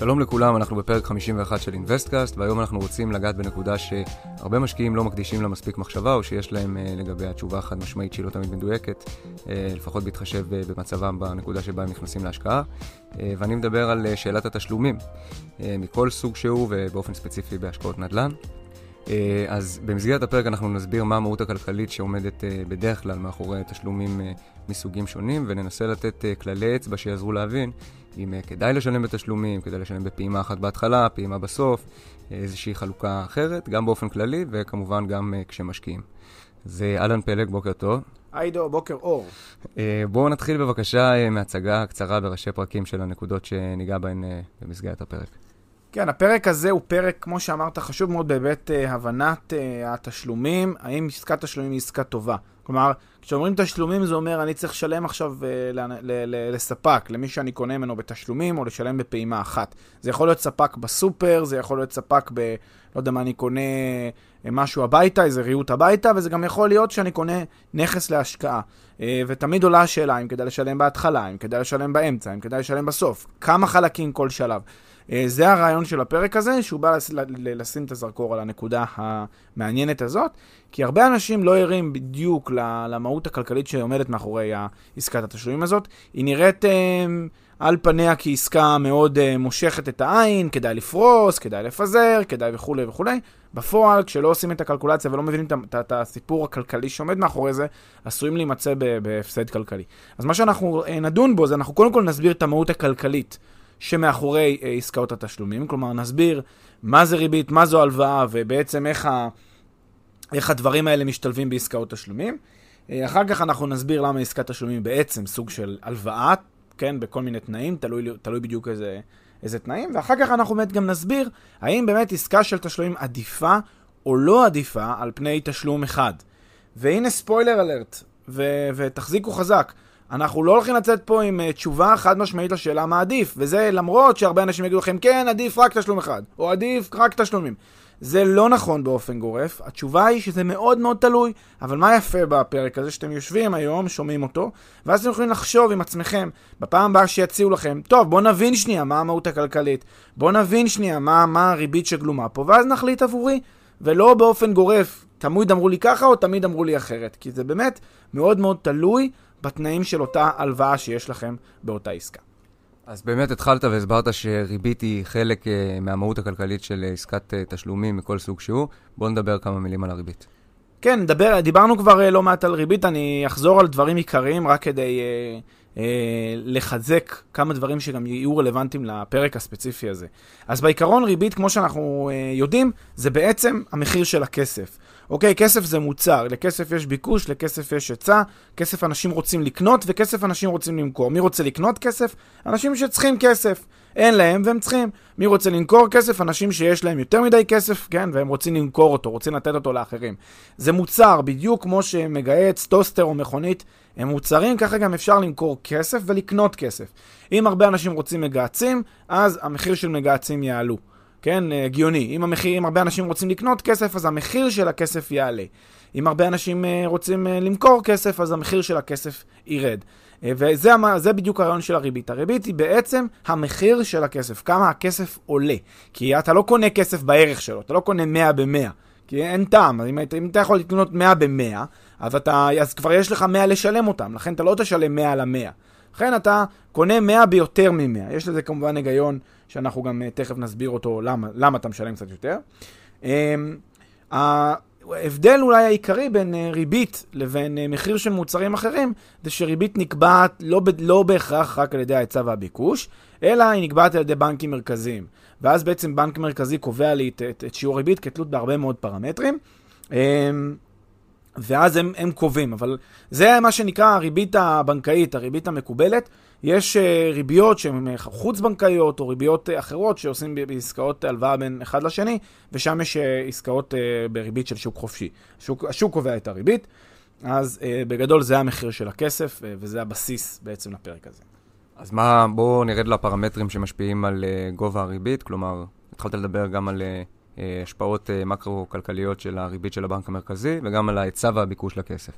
שלום לכולם, אנחנו בפרק 51 של InvestCast, והיום אנחנו רוצים לגעת בנקודה שהרבה משקיעים לא מקדישים לה מספיק מחשבה, או שיש להם אה, לגבי התשובה החד משמעית שהיא לא תמיד מדויקת, אה, לפחות בהתחשב אה, במצבם בנקודה שבה הם נכנסים להשקעה. Uh, ואני מדבר על uh, שאלת התשלומים, uh, מכל סוג שהוא ובאופן ספציפי בהשקעות נדל"ן. אז במסגרת הפרק אנחנו נסביר מה המהות הכלכלית שעומדת בדרך כלל מאחורי תשלומים מסוגים שונים, וננסה לתת כללי אצבע שיעזרו להבין אם אה, כדאי לשלם בתשלומים, כדאי לשלם בפעימה אחת בהתחלה, פעימה בסוף, אה, איזושהי חלוקה אחרת, גם באופן כללי וכמובן גם אה, כשמשקיעים. זה אהלן פלג, בוקר טוב. היידו, בוקר אור. בואו נתחיל בבקשה מהצגה קצרה בראשי פרקים של הנקודות שניגע בהן במסגרת הפרק. כן, הפרק הזה הוא פרק, כמו שאמרת, חשוב מאוד בהיבט הבנת התשלומים, האם עסקת תשלומים היא עסקה טובה. כלומר, כשאומרים תשלומים זה אומר אני צריך לשלם עכשיו uh, לספק, למי שאני קונה ממנו בתשלומים, או לשלם בפעימה אחת. זה יכול להיות ספק בסופר, זה יכול להיות ספק ב... לא יודע מה, אני קונה אה, משהו הביתה, איזה ריהוט הביתה, וזה גם יכול להיות שאני קונה נכס להשקעה. Uh, ותמיד עולה השאלה אם כדאי לשלם בהתחלה, אם כדאי לשלם באמצע, אם כדאי לשלם בסוף. כמה חלקים כל שלב. אה, זה הרעיון של הפרק הזה, שהוא בא לשים את הזרקור על הנקודה המעניינת הזאת, כי הרבה אנשים לא ערים בדיוק למהות הכלכלית שעומדת מאחורי עסקת התשלומים הזאת. היא נראית אה, על פניה כעסקה מאוד אה, מושכת את העין, כדאי לפרוס, כדאי לפזר, כדאי וכולי וכולי. בפועל, כשלא עושים את הקלקולציה ולא מבינים את הסיפור הכלכלי שעומד מאחורי זה, עשויים להימצא בהפסד כלכלי. אז מה שאנחנו נדון בו זה אנחנו קודם כל נסביר את המהות הכלכלית שמאחורי אה, עסקאות התשלומים, כלומר נסביר מה זה ריבית, מה זו הלוואה ובעצם איך, ה, איך הדברים האלה משתלבים בעסקאות תשלומים. אה, אחר כך אנחנו נסביר למה עסקת תשלומים בעצם סוג של הלוואה, כן, בכל מיני תנאים, תלוי, תלוי בדיוק איזה, איזה תנאים, ואחר כך אנחנו באמת גם נסביר האם באמת עסקה של תשלומים עדיפה או לא עדיפה על פני תשלום אחד. והנה ספוילר אלרט, ו- ותחזיקו חזק. אנחנו לא הולכים לצאת פה עם uh, תשובה חד משמעית לשאלה מה עדיף, וזה למרות שהרבה אנשים יגידו לכם, כן, עדיף רק תשלום אחד, או עדיף רק תשלומים. זה לא נכון באופן גורף, התשובה היא שזה מאוד מאוד תלוי, אבל מה יפה בפרק הזה שאתם יושבים היום, שומעים אותו, ואז אתם יכולים לחשוב עם עצמכם, בפעם הבאה שיציעו לכם, טוב, בואו נבין שנייה מה המהות הכלכלית, בואו נבין שנייה מה, מה הריבית שגלומה פה, ואז נחליט עבורי, ולא באופן גורף, תמיד אמרו לי ככה או תמיד אמרו לי אחרת, כי זה באמת מאוד מאוד תלוי בתנאים של אותה הלוואה שיש לכם באותה עסקה. אז באמת התחלת והסברת שריבית היא חלק uh, מהמהות הכלכלית של uh, עסקת uh, תשלומים מכל סוג שהוא. בואו נדבר כמה מילים על הריבית. כן, דבר, דיברנו כבר uh, לא מעט על ריבית, אני אחזור על דברים עיקריים רק כדי uh, uh, לחזק כמה דברים שגם יהיו רלוונטיים לפרק הספציפי הזה. אז בעיקרון ריבית, כמו שאנחנו uh, יודעים, זה בעצם המחיר של הכסף. אוקיי, כסף זה מוצר, לכסף יש ביקוש, לכסף יש היצע, כסף אנשים רוצים לקנות וכסף אנשים רוצים למכור. מי רוצה לקנות כסף? אנשים שצריכים כסף. אין להם והם צריכים. מי רוצה למכור כסף? אנשים שיש להם יותר מדי כסף, כן, והם רוצים למכור אותו, רוצים לתת אותו לאחרים. זה מוצר, בדיוק כמו שמגהץ, טוסטר או מכונית, הם מוצרים, ככה גם אפשר למכור כסף ולקנות כסף. אם הרבה אנשים רוצים מגהצים, אז המחיר של מגהצים יעלו. כן, אה, הגיוני. אם המחיר, אם הרבה אנשים רוצים לקנות כסף, אז המחיר של הכסף יעלה. אם הרבה אנשים אה, רוצים אה, למכור כסף, אז המחיר של הכסף ירד. וזה בדיוק הרעיון של הריבית. הריבית היא בעצם המחיר של הכסף, כמה הכסף עולה. כי אתה לא קונה כסף בערך שלו, אתה לא קונה 100 ב-100. כי אין טעם, אם, אם אתה יכול לקנות 100 ב-100, אז, אז כבר יש לך 100 לשלם אותם, לכן אתה לא תשלם 100 על ה-100. לכן אתה קונה 100 ביותר מ-100. יש לזה כמובן היגיון שאנחנו גם uh, תכף נסביר אותו למה, למה אתה משלם קצת יותר. Um, ההבדל אולי העיקרי בין uh, ריבית לבין uh, מחיר של מוצרים אחרים, זה שריבית נקבעת לא, לא בהכרח רק על ידי ההיצע והביקוש, אלא היא נקבעת על ידי בנקים מרכזיים. ואז בעצם בנק מרכזי קובע לי את, את, את שיעור ריבית כתלות בהרבה מאוד פרמטרים. ואז הם, הם קובעים, אבל זה מה שנקרא הריבית הבנקאית, הריבית המקובלת. יש uh, ריביות שהן חוץ-בנקאיות או ריביות uh, אחרות שעושים בעסקאות הלוואה בין אחד לשני, ושם יש עסקאות בריבית של שוק חופשי. השוק, השוק קובע את הריבית, אז בגדול זה המחיר של הכסף, וזה הבסיס בעצם לפרק הזה. אז מה, בואו נרד לפרמטרים שמשפיעים על גובה הריבית, כלומר, התחלת לדבר גם על... Uh... השפעות מקרו-כלכליות של הריבית של הבנק המרכזי, וגם על ההיצע והביקוש לכסף.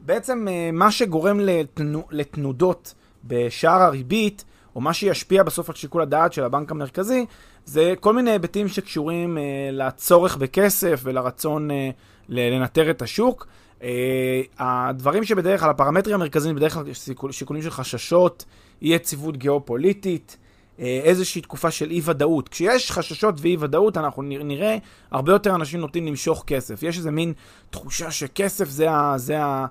בעצם מה שגורם לתנו, לתנודות בשער הריבית, או מה שישפיע בסוף על שיקול הדעת של הבנק המרכזי, זה כל מיני היבטים שקשורים אה, לצורך בכסף ולרצון אה, לנטר את השוק. אה, הדברים שבדרך כלל, הפרמטרים המרכזיים בדרך כלל שיקולים של חששות, אי יציבות גיאופוליטית, אה, איזושהי תקופה של אי-ודאות. כשיש חששות ואי-ודאות, אנחנו נראה הרבה יותר אנשים נוטים למשוך כסף. יש איזה מין תחושה שכסף זה ה... זה ה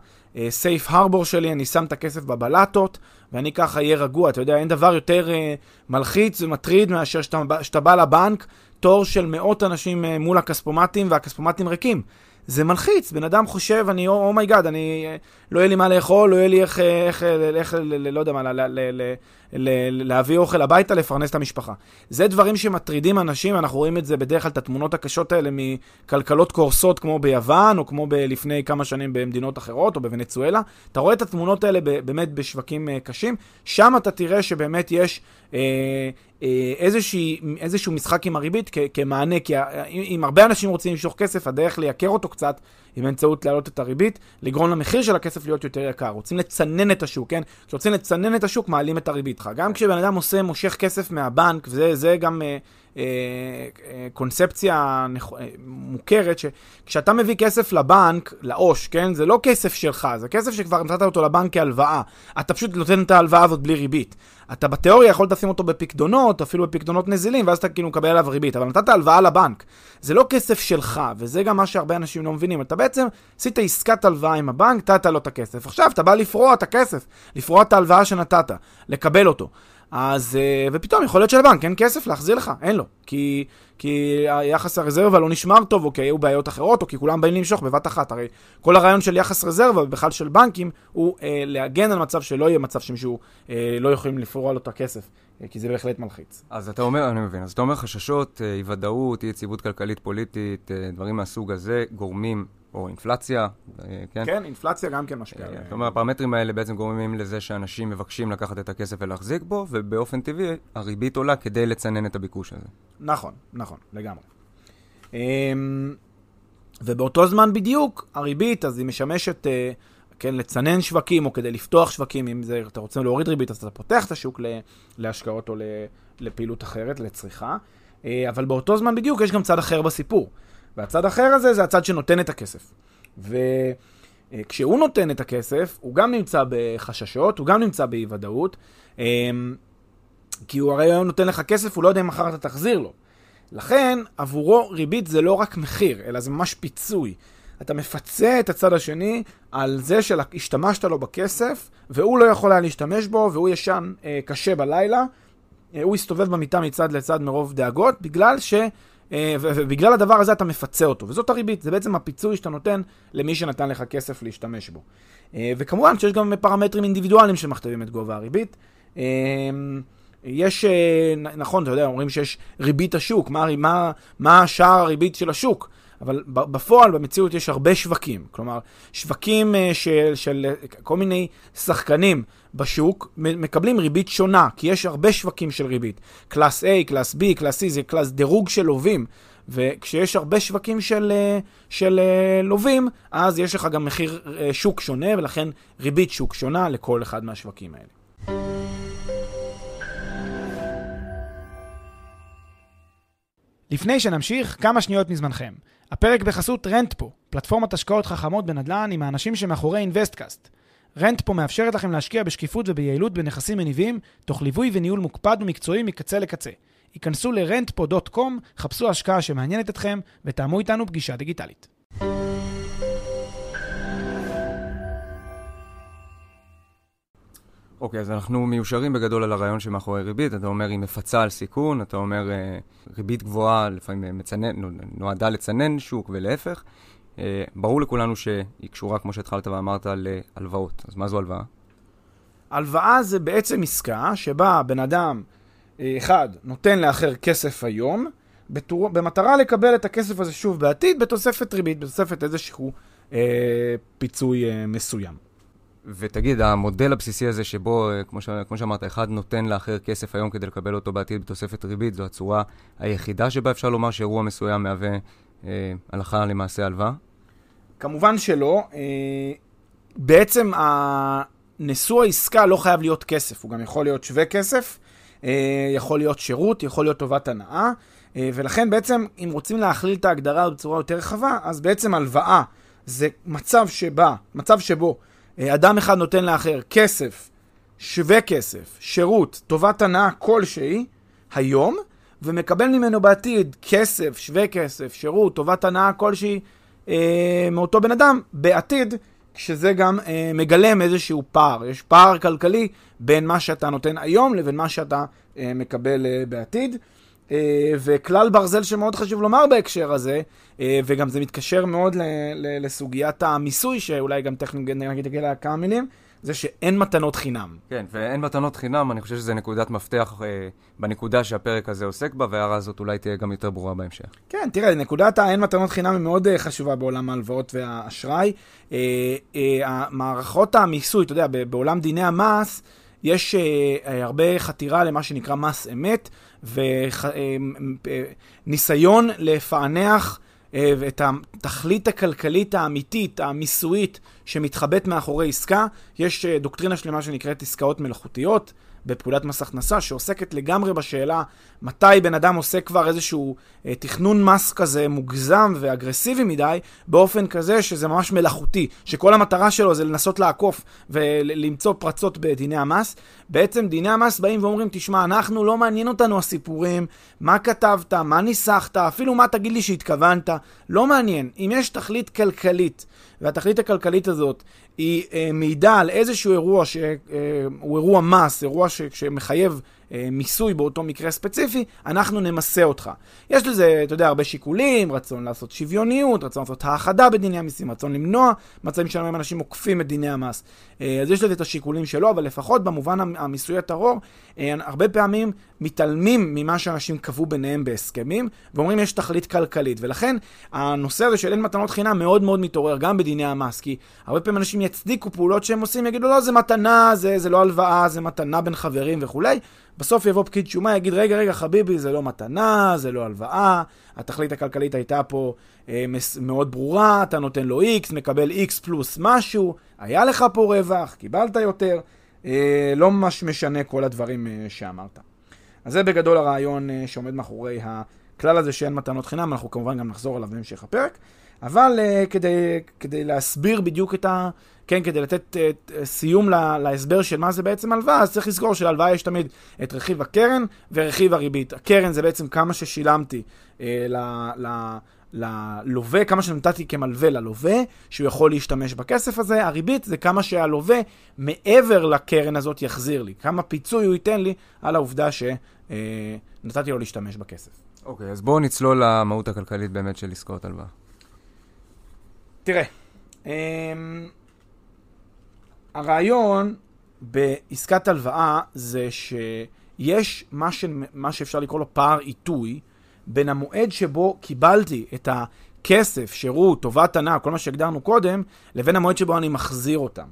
safe harbor שלי, אני שם את הכסף בבלטות, ואני ככה אהיה רגוע. אתה יודע, אין דבר יותר אה, מלחיץ ומטריד מאשר שאתה, שאתה בא לבנק, תור של מאות אנשים אה, מול הכספומטים, והכספומטים ריקים. זה מלחיץ, בן אדם חושב, אני, oh my god, oh, אני, לא יהיה לי מה לאכול, לא יהיה לי איך, איך, איך, לא יודע מה, להביא אוכל הביתה, לפרנס את המשפחה. זה דברים שמטרידים אנשים, אנחנו רואים את זה בדרך כלל, את התמונות הקשות האלה מכלכלות קורסות כמו ביוון, או כמו לפני כמה שנים במדינות אחרות, או בוונצואלה. אתה רואה את התמונות האלה באמת בשווקים אה, קשים, שם אתה תראה שבאמת יש... אה, איזושהי, איזשהו משחק עם הריבית כ- כמענה, כי אם הרבה אנשים רוצים למשוך כסף, הדרך לייקר אותו קצת היא באמצעות להעלות את הריבית, לגרום למחיר של הכסף להיות יותר יקר. רוצים לצנן את השוק, כן? כשרוצים לצנן את השוק, מעלים את הריבית. גם כשבן אדם עושה, מושך כסף מהבנק, וזה גם... אה, קונספציה אה, מוכרת, שכשאתה מביא כסף לבנק, לעו"ש, כן? זה לא כסף שלך, זה כסף שכבר נתת אותו לבנק כהלוואה. אתה פשוט נותן את ההלוואה הזאת בלי ריבית. אתה בתיאוריה יכול לשים אותו בפקדונות, אפילו בפקדונות נזילים, ואז אתה כאילו מקבל עליו ריבית, אבל נתת הלוואה לבנק. זה לא כסף שלך, וזה גם מה שהרבה אנשים לא מבינים. אתה בעצם עשית עסקת הלוואה עם הבנק, נתת לו את הכסף. עכשיו אתה בא לפרוע את הכסף, לפרוע את ההלוואה שנתת, לקבל אותו. אז, אה, ופתאום יכול להיות שלבנק אין כסף להחזיר לך, אין לו. כי, כי היחס הרזרבה לא נשמר טוב, או כי היו בעיות אחרות, או כי כולם באים למשוך בבת אחת. הרי כל הרעיון של יחס רזרבה, ובכלל של בנקים, הוא אה, להגן על מצב שלא יהיה מצב שמישהו אה, לא יכולים לפרוע לו את הכסף. אה, כי זה בהחלט מלחיץ. אז אתה אומר, אני מבין, אז אתה אומר חששות, אי ודאות, אי יציבות כלכלית פוליטית, דברים מהסוג הזה, גורמים או אינפלציה, אה, כן? כן, אינפלציה גם כן משפיעה. זאת אומרת, הפרמטרים האלה בעצם גורמים לזה שאנשים מבקשים לקחת את הכסף ולהחזיק בו, ובאופן טבעי הריבית עולה כדי לצנן את הביקוש הזה. נכון, נכון, לגמרי. אמ, ובאותו זמן בדיוק, הריבית, אז היא משמשת, אה, כן, לצנן שווקים, או כדי לפתוח שווקים, אם זה, אתה רוצה להוריד ריבית, אז אתה פותח את השוק להשקעות או לפעילות אחרת, לצריכה. אה, אבל באותו זמן בדיוק יש גם צד אחר בסיפור. והצד האחר הזה זה הצד שנותן את הכסף. וכשהוא נותן את הכסף, הוא גם נמצא בחששות, הוא גם נמצא באי-ודאות, אמ, כי הוא הרי היום נותן לך כסף, הוא לא יודע אם מחר אתה תחזיר לו. לכן, עבורו ריבית זה לא רק מחיר, אלא זה ממש פיצוי. אתה מפצה את הצד השני על זה שהשתמשת לו בכסף, והוא לא יכול היה להשתמש בו, והוא ישן אה, קשה בלילה. אה, הוא הסתובב במיטה מצד לצד מרוב דאגות, בגלל ש... אה, ובגלל הדבר הזה אתה מפצה אותו, וזאת הריבית, זה בעצם הפיצוי שאתה נותן למי שנתן לך כסף להשתמש בו. אה, וכמובן שיש גם פרמטרים אינדיבידואליים שמכתבים את גובה הריבית. אה, יש, נכון, אתה יודע, אומרים שיש ריבית השוק, מה, מה, מה שער הריבית של השוק? אבל בפועל, במציאות, יש הרבה שווקים. כלומר, שווקים של, של כל מיני שחקנים בשוק מקבלים ריבית שונה, כי יש הרבה שווקים של ריבית. class A, class B, class C, זה class דירוג של לווים. וכשיש הרבה שווקים של, אה, של אה, לווים, אז יש לך גם מחיר שוק שונה, ולכן ריבית שוק שונה לכל אחד מהשווקים האלה. לפני שנמשיך, כמה שניות מזמנכם. הפרק בחסות Rentpo, פלטפורמת השקעות חכמות בנדל"ן עם האנשים שמאחורי InvestCast. Rentpo מאפשרת לכם להשקיע בשקיפות וביעילות בנכסים מניבים, תוך ליווי וניהול מוקפד ומקצועי מקצה לקצה. היכנסו ל-rentpo.com, חפשו השקעה שמעניינת אתכם, ותאמו איתנו פגישה דיגיטלית. אוקיי, okay, אז אנחנו מיושרים בגדול על הרעיון שמאחורי ריבית. אתה אומר, היא מפצה על סיכון, אתה אומר, אה, ריבית גבוהה לפעמים אה, מצנן, נועדה לצנן שוק ולהפך. אה, ברור לכולנו שהיא קשורה, כמו שהתחלת ואמרת, להלוואות. אז מה זו הלוואה? הלוואה זה בעצם עסקה שבה בן אדם, אה, אחד, נותן לאחר כסף היום, בתור... במטרה לקבל את הכסף הזה שוב בעתיד, בתוספת ריבית, בתוספת איזשהו אה, פיצוי אה, מסוים. ותגיד, המודל הבסיסי הזה שבו, אה, כמו, ש... כמו שאמרת, אחד נותן לאחר כסף היום כדי לקבל אותו בעתיד בתוספת ריבית, זו הצורה היחידה שבה אפשר לומר שאירוע מסוים מהווה אה, הלכה למעשה הלוואה? כמובן שלא. אה, בעצם נשוא העסקה לא חייב להיות כסף, הוא גם יכול להיות שווה כסף, אה, יכול להיות שירות, יכול להיות טובת הנאה, אה, ולכן בעצם, אם רוצים להכליל את ההגדרה בצורה יותר רחבה, אז בעצם הלוואה זה מצב שבה, מצב שבו אדם אחד נותן לאחר כסף, שווה כסף, שירות, טובת הנאה כלשהי, היום, ומקבל ממנו בעתיד כסף, שווה כסף, שירות, טובת הנאה כלשהי אה, מאותו בן אדם, בעתיד, כשזה גם אה, מגלם איזשהו פער. יש פער כלכלי בין מה שאתה נותן היום לבין מה שאתה אה, מקבל אה, בעתיד. אה, וכלל ברזל שמאוד חשוב לומר בהקשר הזה, אה, וגם זה מתקשר מאוד ל- ל- לסוגיית המיסוי, שאולי גם תכף נגיד עליה כמה מילים, זה שאין מתנות חינם. כן, ואין מתנות חינם, אני חושב שזה נקודת מפתח אה, בנקודה שהפרק הזה עוסק בה, וההערה הזאת אולי תהיה גם יותר ברורה בהמשך. כן, תראה, נקודת האין מתנות חינם היא מאוד אה, חשובה בעולם ההלוואות והאשראי. אה, אה, מערכות המיסוי, אתה יודע, בעולם דיני המס, יש אה, אה, הרבה חתירה למה שנקרא מס אמת, וניסיון אה, לפענח אה, את התכלית הכלכלית האמיתית, המיסויית, שמתחבאת מאחורי עסקה. יש אה, דוקטרינה שלמה שנקראת עסקאות מלאכותיות. בפקודת מס הכנסה, שעוסקת לגמרי בשאלה מתי בן אדם עושה כבר איזשהו אה, תכנון מס כזה מוגזם ואגרסיבי מדי, באופן כזה שזה ממש מלאכותי, שכל המטרה שלו זה לנסות לעקוף ולמצוא פרצות בדיני המס. בעצם דיני המס באים ואומרים, תשמע, אנחנו לא מעניין אותנו הסיפורים, מה כתבת, מה ניסחת, אפילו מה תגיד לי שהתכוונת, לא מעניין. אם יש תכלית כלכלית, והתכלית הכלכלית הזאת היא אה, מעידה על איזשהו אירוע שהוא אה, אירוע מס, אירוע ש, שמחייב מיסוי באותו מקרה ספציפי, אנחנו נמסה אותך. יש לזה, אתה יודע, הרבה שיקולים, רצון לעשות שוויוניות, רצון לעשות האחדה בדיני המיסים, רצון למנוע מצבים שלהם אנשים עוקפים את דיני המס. אה, אז יש לזה את השיקולים שלו, אבל לפחות במובן המיסוי הטרור, אה, הרבה פעמים מתעלמים ממה שאנשים קבעו ביניהם בהסכמים, ואומרים יש תכלית כלכלית. ולכן הנושא הזה של אין מתנות חינם מאוד מאוד מתעורר גם בדיני המס, כי הרבה פעמים אנשים יצדיקו פעולות שהם עושים, יגידו לא, זה מתנה, זה, זה לא הלוואה, זה מתנה בין חברים וכולי. בסוף יבוא פקיד שומה, יגיד, רגע, רגע, חביבי, זה לא מתנה, זה לא הלוואה, התכלית הכלכלית הייתה פה אה, מאוד ברורה, אתה נותן לו X, מקבל X פלוס משהו, היה לך פה רווח, קיבלת יותר, אה, לא ממש משנה כל הדברים אה, שאמרת. אז זה בגדול הרעיון אה, שעומד מאחורי הכלל הזה שאין מתנות חינם, אנחנו כמובן גם נחזור עליו בהמשך הפרק, אבל אה, כדי, כדי להסביר בדיוק את ה... כן, כדי לתת uh, סיום לה, להסבר של מה זה בעצם הלוואה, אז צריך לזכור שלהלוואה יש תמיד את רכיב הקרן ורכיב הריבית. הקרן זה בעצם כמה ששילמתי uh, ל... ל ללווה, כמה שנתתי כמלווה ללווה, שהוא יכול להשתמש בכסף הזה. הריבית זה כמה שהלווה מעבר לקרן הזאת יחזיר לי, כמה פיצוי הוא ייתן לי על העובדה שנתתי לו להשתמש בכסף. אוקיי, okay, אז בואו נצלול למהות הכלכלית באמת של עסקאות הלוואה. תראה, אמ, הרעיון בעסקת הלוואה זה שיש מה, ש... מה שאפשר לקרוא לו פער עיתוי בין המועד שבו קיבלתי את הכסף, שירות, טובת הנאה, כל מה שהגדרנו קודם, לבין המועד שבו אני מחזיר אותם,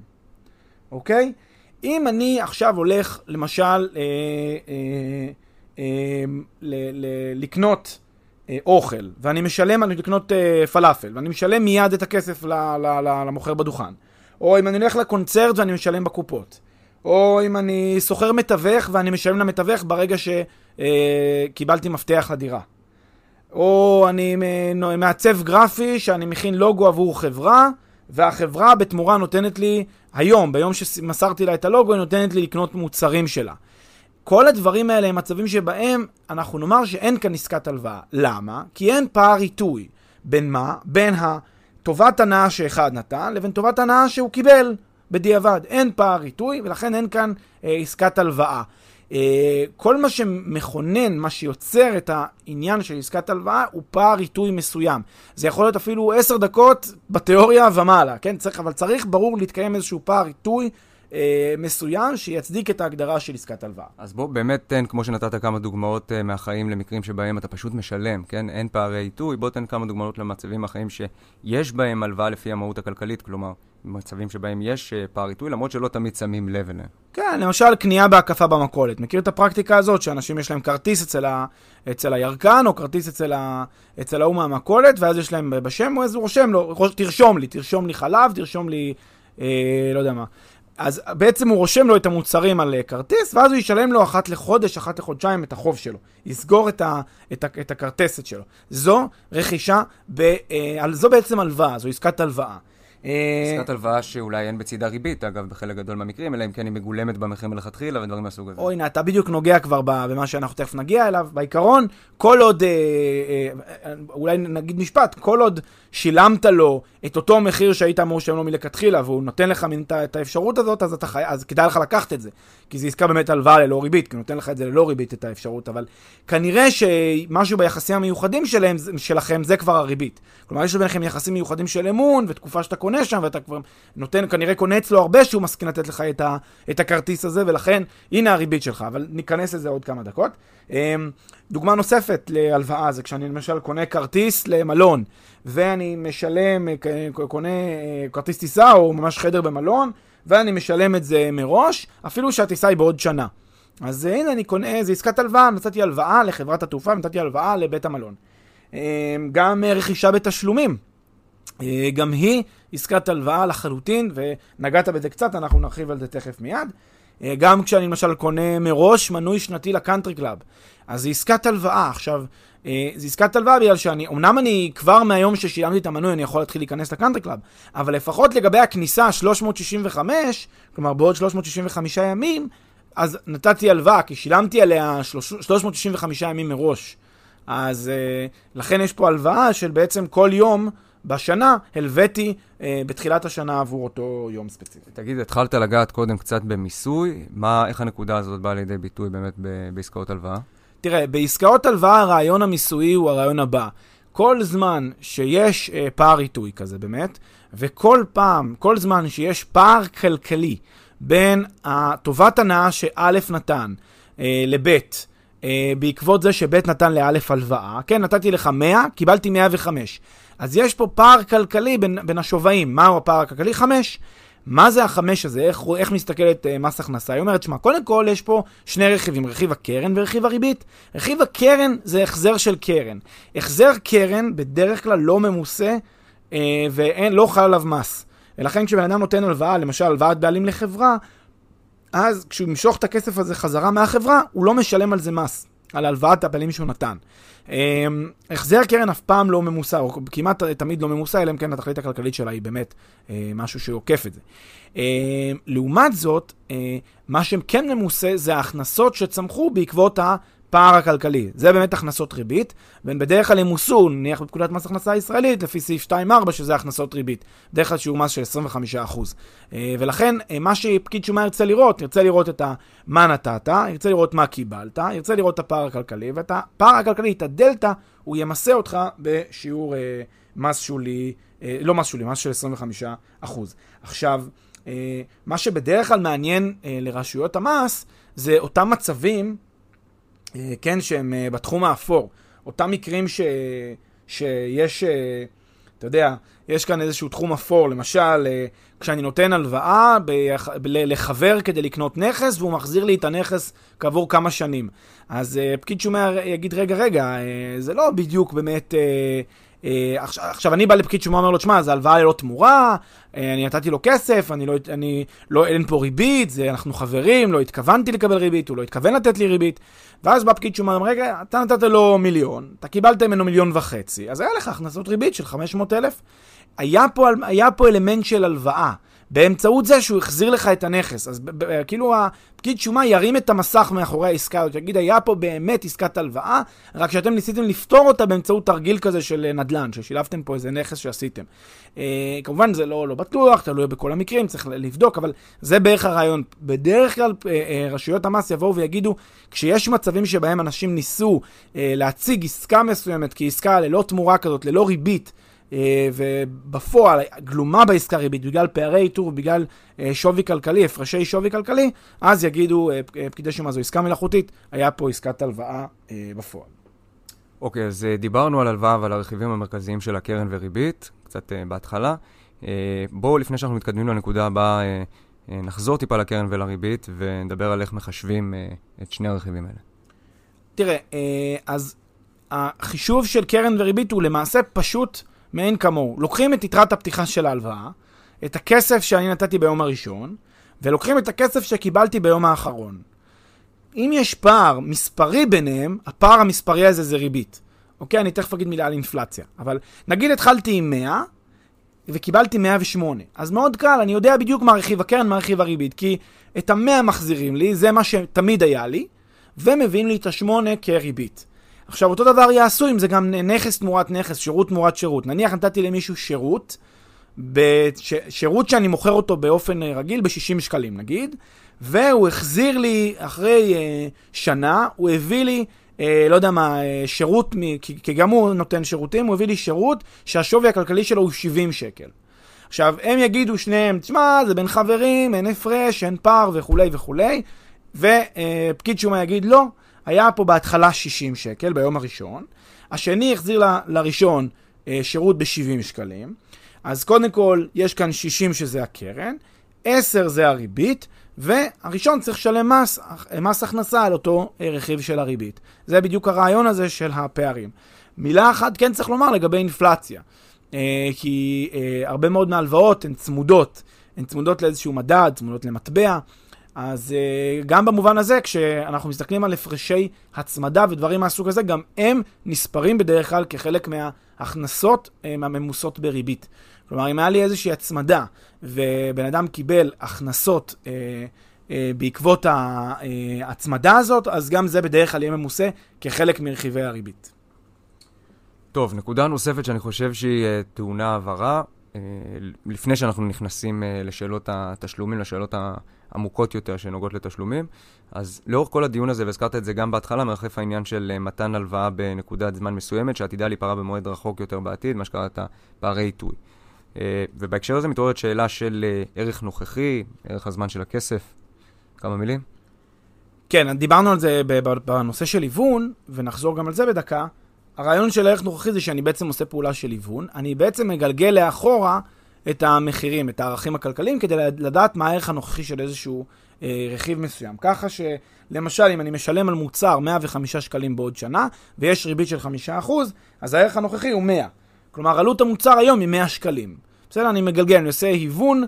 אוקיי? אם אני עכשיו הולך, למשל, אה, אה, אה, ל- ל- לקנות אוכל, ואני משלם על לקנות אה, פלאפל, ואני משלם מיד את הכסף למוכר בדוכן. או אם אני הולך לקונצרט ואני משלם בקופות. או אם אני סוחר מתווך ואני משלם למתווך ברגע שקיבלתי אה, מפתח לדירה. או אני מעצב גרפי שאני מכין לוגו עבור חברה, והחברה בתמורה נותנת לי, היום, ביום שמסרתי לה את הלוגו, היא נותנת לי לקנות מוצרים שלה. כל הדברים האלה הם מצבים שבהם אנחנו נאמר שאין כאן עסקת הלוואה. למה? כי אין פער עיתוי. בין מה? בין. טובת הנאה שאחד נתן, לבין טובת הנאה שהוא קיבל בדיעבד, אין פער עיתוי, ולכן אין כאן אה, עסקת הלוואה. אה, כל מה שמכונן, מה שיוצר את העניין של עסקת הלוואה, הוא פער עיתוי מסוים. זה יכול להיות אפילו עשר דקות בתיאוריה ומעלה, כן? צריך, אבל צריך, ברור, להתקיים איזשהו פער עיתוי. אה, מסוים שיצדיק את ההגדרה של עסקת הלוואה. אז בוא באמת תן, כמו שנתת כמה דוגמאות אה, מהחיים למקרים שבהם אתה פשוט משלם, כן? אין פערי עיתוי, בוא תן כמה דוגמאות למצבים מהחיים שיש בהם הלוואה לפי המהות הכלכלית, כלומר, מצבים שבהם יש אה, פער עיתוי, למרות שלא תמיד שמים לב אליהם. כן, למשל קנייה בהקפה במכולת. מכיר את הפרקטיקה הזאת שאנשים יש להם כרטיס אצל, ה, אצל הירקן, או כרטיס אצל, ה, אצל ההוא מהמכולת, ואז יש להם בשם, אז הוא רושם לו, תרשום לי, תרשום לי חלב, תרשום לי, אה, לא יודע מה. אז בעצם הוא רושם לו את המוצרים על אה, כרטיס, ואז הוא ישלם לו אחת לחודש, אחת לחודשיים את החוב שלו. יסגור את, ה, את, ה, את הכרטסת שלו. זו רכישה, ב, אה, זו בעצם הלוואה, זו עסקת הלוואה. אה, עסקת הלוואה שאולי אין בצידה ריבית, אגב, בחלק גדול מהמקרים, אלא אם כן היא מגולמת במחיר מלכתחילה ודברים מהסוג הזה. אוי, הנה, אתה בדיוק נוגע כבר במה שאנחנו תכף נגיע אליו. בעיקרון, כל עוד, אה, אה, אולי נגיד משפט, כל עוד שילמת לו את אותו מחיר שהיית אמור לשלם לו מלכתחילה, והוא נותן לך את האפשרות הזאת, אז, אתה חי... אז כדאי לך לקחת את זה. כי זה עסקה באמת הלוואה ללא ריבית, כי הוא נותן לך את זה ללא ריבית, את האפשרות, אבל כנראה שמשהו ביחסים המיוחדים שלהם, שלכם זה כבר הריבית. כלומר, יש ביניכם יחסים מיוחדים של אמון, ותקופה שאתה קונה שם, ואתה כבר נותן, כנראה קונה אצלו הרבה שהוא מסכים לתת לך את, ה... את הכרטיס הזה, ולכן, הנה הריבית שלך, אבל ניכנס לזה עוד כמה דקות. אמ, דוגמה נוספת להלוואה זה כשאני למשל קונה כרטיס למלון, ואני משלם, אה, קונה אה, כרטיס טיסה או ממש חדר במלון, ואני משלם את זה מראש, אפילו שהטיסה היא בעוד שנה. אז הנה אני קונה, זה עסקת הלוואה, נתתי הלוואה לחברת התעופה, נתתי הלוואה לבית המלון. אמ, גם רכישה בתשלומים. אה, גם היא עסקת הלוואה לחלוטין, ונגעת בזה קצת, אנחנו נרחיב על זה תכף מיד. אה, גם כשאני למשל קונה מראש מנוי שנתי לקאנטרי קלאב. אז זה עסקת הלוואה. עכשיו, אה, זה עסקת הלוואה בגלל שאני, אמנם אני כבר מהיום ששילמתי את המנוי, אני יכול להתחיל להיכנס לקאנטרי קלאב, אבל לפחות לגבי הכניסה 365, כלומר בעוד 365 ימים, אז נתתי הלוואה, כי שילמתי עליה 365 ימים מראש. אז uh, לכן יש פה הלוואה של בעצם כל יום בשנה הלוויתי אה, בתחילת השנה עבור אותו יום ספציפי. תגיד, התחלת לגעת קודם קצת במיסוי, מה, איך הנקודה הזאת באה לידי ביטוי באמת ב- בעסקאות הלוואה? תראה, בעסקאות הלוואה הרעיון המיסויי הוא הרעיון הבא. כל זמן שיש אה, פער עיתוי כזה באמת, וכל פעם, כל זמן שיש פער כלכלי בין טובת הנאה שא' נתן אה, לב', אה, בעקבות זה שב' נתן לא' הלוואה, כן, נתתי לך 100, קיבלתי 105. אז יש פה פער כלכלי בין, בין השווים. מהו הפער הכלכלי? חמש. מה זה החמש הזה? איך, איך מסתכלת uh, מס הכנסה? היא אומרת, שמע, קודם כל יש פה שני רכיבים, רכיב הקרן ורכיב הריבית. רכיב הקרן זה החזר של קרן. החזר קרן בדרך כלל לא ממוסה uh, ולא חל עליו מס. ולכן כשבן אדם נותן הלוואה, למשל הלוואת בעלים לחברה, אז כשהוא ימשוך את הכסף הזה חזרה מהחברה, הוא לא משלם על זה מס, על הלוואת הבעלים שהוא נתן. אמ, החזר קרן אף פעם לא ממוסה, או כמעט תמיד לא ממוסה, אלא אם כן התכלית הכלכלית שלה היא באמת אה, משהו שעוקף את זה. אמ, לעומת זאת, אה, מה שכן ממוסה זה ההכנסות שצמחו בעקבות הפער הכלכלי. זה באמת הכנסות ריבית, והן בדרך כלל ימוסו, נניח בפקודת מס הכנסה הישראלית, לפי סעיף 2.4, שזה הכנסות ריבית. בדרך כלל שיעור מס של 25%. אה, ולכן, אה, מה שפקיד שומה ירצה לראות, ירצה לראות את מה נתת, ירצה לראות מה קיבלת, ירצה לראות את הפער הכלכלי, ואת הפער הכלכלי, את הדלתא, הוא ימסה אותך בשיעור אה, מס שולי, לא מס שולי, מס של 25%. עכשיו, מה שבדרך כלל מעניין לרשויות המס, זה אותם מצבים כן, שהם אה, בתחום האפור. אותם מקרים ש... שיש, אה, אתה יודע, יש כאן איזשהו תחום אפור, למשל, כשאני נותן הלוואה ב... לחבר כדי לקנות נכס, והוא מחזיר לי את הנכס כעבור כמה שנים. אז פקיד שומה יגיד, רגע, רגע, זה לא בדיוק באמת... עכשיו, עכשיו אני בא לפקיד שומה ואומר לו, תשמע, זה הלוואה ללא תמורה, אני נתתי לו כסף, אני לא, אני לא, אין פה ריבית, זה, אנחנו חברים, לא התכוונתי לקבל ריבית, הוא לא התכוון לתת לי ריבית. ואז בא פקיד שומה, רגע, אתה נתת לו מיליון, אתה קיבלת ממנו מיליון וחצי, אז היה לך הכנסות ריבית של 500 אלף. היה פה, היה פה אלמנט של הלוואה. באמצעות זה שהוא החזיר לך את הנכס. אז כאילו הפקיד שומה ירים את המסך מאחורי העסקה הזאת, יגיד, היה פה באמת עסקת הלוואה, רק שאתם ניסיתם לפתור אותה באמצעות תרגיל כזה של נדל"ן, ששילבתם פה איזה נכס שעשיתם. אה, כמובן זה לא, לא בטוח, תלוי בכל המקרים, צריך לבדוק, אבל זה בערך הרעיון. בדרך כלל אה, אה, רשויות המס יבואו ויגידו, כשיש מצבים שבהם אנשים ניסו אה, להציג עסקה מסוימת כעסקה ללא תמורה כזאת, ללא ריבית, אה, ובפועל גלומה בעסקה ריבית בגלל פערי איתור, בגלל אה, שווי כלכלי, הפרשי שווי כלכלי, אז יגידו אה, פקידי שומה זו עסקה מלאכותית, היה פה עסקת הלוואה בפועל. אוקיי, okay, אז דיברנו על הלוואה ועל הרכיבים המרכזיים של הקרן וריבית, קצת בהתחלה. בואו, לפני שאנחנו מתקדמים לנקודה הבאה, נחזור טיפה לקרן ולריבית ונדבר על איך מחשבים את שני הרכיבים האלה. תראה, אז החישוב של קרן וריבית הוא למעשה פשוט מאין כמוהו. לוקחים את יתרת הפתיחה של ההלוואה, את הכסף שאני נתתי ביום הראשון, ולוקחים את הכסף שקיבלתי ביום האחרון. אם יש פער מספרי ביניהם, הפער המספרי הזה זה ריבית. אוקיי? אני תכף אגיד מילה על אינפלציה. אבל נגיד התחלתי עם 100, וקיבלתי 108. אז מאוד קל, אני יודע בדיוק מה רכיב הקרן, מה רכיב הריבית. כי את ה-100 מחזירים לי, זה מה שתמיד היה לי, ומביאים לי את ה-8 כריבית. עכשיו, אותו דבר יעשו אם זה גם נכס תמורת נכס, שירות תמורת שירות. נניח נתתי למישהו שירות, בש... שירות שאני מוכר אותו באופן רגיל ב-60 שקלים נגיד, והוא החזיר לי אחרי uh, שנה, הוא הביא לי, uh, לא יודע מה, uh, שירות, מ... כי, כי גם הוא נותן שירותים, הוא הביא לי שירות שהשווי הכלכלי שלו הוא 70 שקל. עכשיו, הם יגידו שניהם, תשמע, זה בין חברים, אין הפרש, אין פער וכולי וכולי, ופקיד שומה יגיד, לא, היה פה בהתחלה 60 שקל ביום הראשון, השני החזיר ל, לראשון אה, שירות ב-70 שקלים, אז קודם כל יש כאן 60 שזה הקרן, 10 זה הריבית, והראשון צריך לשלם מס, מס הכנסה על אותו אה, רכיב של הריבית. זה בדיוק הרעיון הזה של הפערים. מילה אחת כן צריך לומר לגבי אינפלציה, אה, כי אה, הרבה מאוד מהלוואות הן צמודות, הן צמודות לאיזשהו מדד, צמודות למטבע. אז uh, גם במובן הזה, כשאנחנו מסתכלים על הפרשי הצמדה ודברים מהסוג הזה, גם הם נספרים בדרך כלל כחלק מההכנסות uh, הממוסות בריבית. כלומר, אם היה לי איזושהי הצמדה ובן אדם קיבל הכנסות uh, uh, בעקבות ההצמדה הזאת, אז גם זה בדרך כלל יהיה ממוסה כחלק מרכיבי הריבית. טוב, נקודה נוספת שאני חושב שהיא טעונה הבהרה, לפני שאנחנו נכנסים uh, לשאלות התשלומים, לשאלות ה... עמוקות יותר שנוגעות לתשלומים. אז לאורך כל הדיון הזה, והזכרת את זה גם בהתחלה, מרחף העניין של אה, מתן הלוואה בנקודת זמן מסוימת, שעתידה להיפרע במועד רחוק יותר בעתיד, מה שקראת פערי עיתוי. אה, ובהקשר הזה מתעוררת שאלה של אה, ערך נוכחי, ערך הזמן של הכסף. כמה מילים? כן, דיברנו על זה בנושא של היוון, ונחזור גם על זה בדקה. הרעיון של ערך נוכחי זה שאני בעצם עושה פעולה של היוון, אני בעצם מגלגל לאחורה את המחירים, את הערכים הכלכליים, כדי לדעת מה הערך הנוכחי של איזשהו אה, רכיב מסוים. ככה שלמשל, אם אני משלם על מוצר 105 שקלים בעוד שנה, ויש ריבית של 5%, אז הערך הנוכחי הוא 100. כלומר, עלות המוצר היום היא 100 שקלים. בסדר? אני מגלגל, אני עושה היוון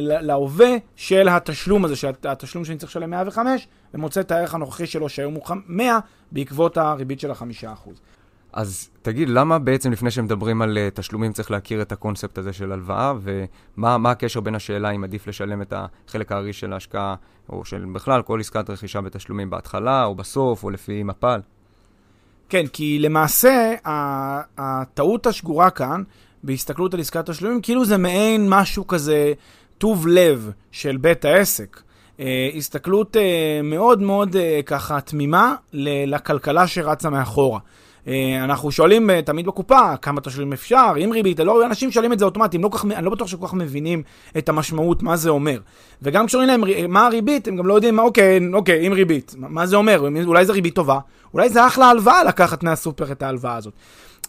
להווה של התשלום הזה, של התשלום שאני צריך לשלם 105, ומוצא את הערך הנוכחי שלו שהיום הוא 100, בעקבות הריבית של ה-5%. אז תגיד, למה בעצם לפני שמדברים על uh, תשלומים צריך להכיר את הקונספט הזה של הלוואה, ומה הקשר בין השאלה אם עדיף לשלם את החלק הארי של ההשקעה, או של בכלל כל עסקת רכישה בתשלומים בהתחלה, או בסוף, או לפי מפ"ל? כן, כי למעשה הטעות השגורה כאן, בהסתכלות על עסקת תשלומים, כאילו זה מעין משהו כזה טוב לב של בית העסק. Uh, הסתכלות uh, מאוד מאוד uh, ככה תמימה לכלכלה שרצה מאחורה. אה, אנחנו שואלים אה, תמיד בקופה כמה תשלומים אפשר, עם ריבית, לא, אנשים שואלים את זה אוטומטית, לא כך, אני לא בטוח שכל כך מבינים את המשמעות, מה זה אומר. וגם כשאומרים להם מה הריבית, הם גם לא יודעים, אוקיי, אוקיי, עם ריבית, מה זה אומר, אולי זה ריבית טובה, אולי זה אחלה הלוואה לקחת מהסופר את ההלוואה הזאת.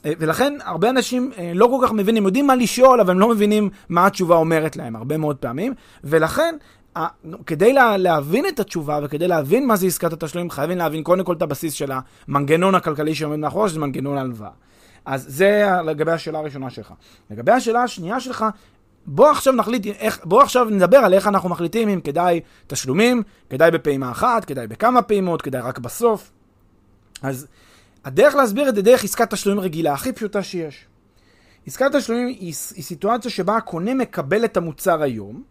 אה, ולכן הרבה אנשים לא כל כך מבינים, יודעים מה לשאול, אבל הם לא מבינים מה התשובה אומרת להם הרבה מאוד פעמים, ולכן כדי לה, להבין את התשובה וכדי להבין מה זה עסקת התשלומים, חייבים להבין קודם כל את הבסיס של המנגנון הכלכלי שעומד מאחורי, שזה מנגנון ההלוואה. אז זה לגבי השאלה הראשונה שלך. לגבי השאלה השנייה שלך, בוא עכשיו נחליט, בוא עכשיו נדבר על איך אנחנו מחליטים אם כדאי תשלומים, כדאי בפעימה אחת, כדאי בכמה פעימות, כדאי רק בסוף. אז הדרך להסביר את זה דרך עסקת תשלומים רגילה, הכי פשוטה שיש. עסקת תשלומים היא, היא סיטואציה שבה הקונה מקבל את המוצר היום,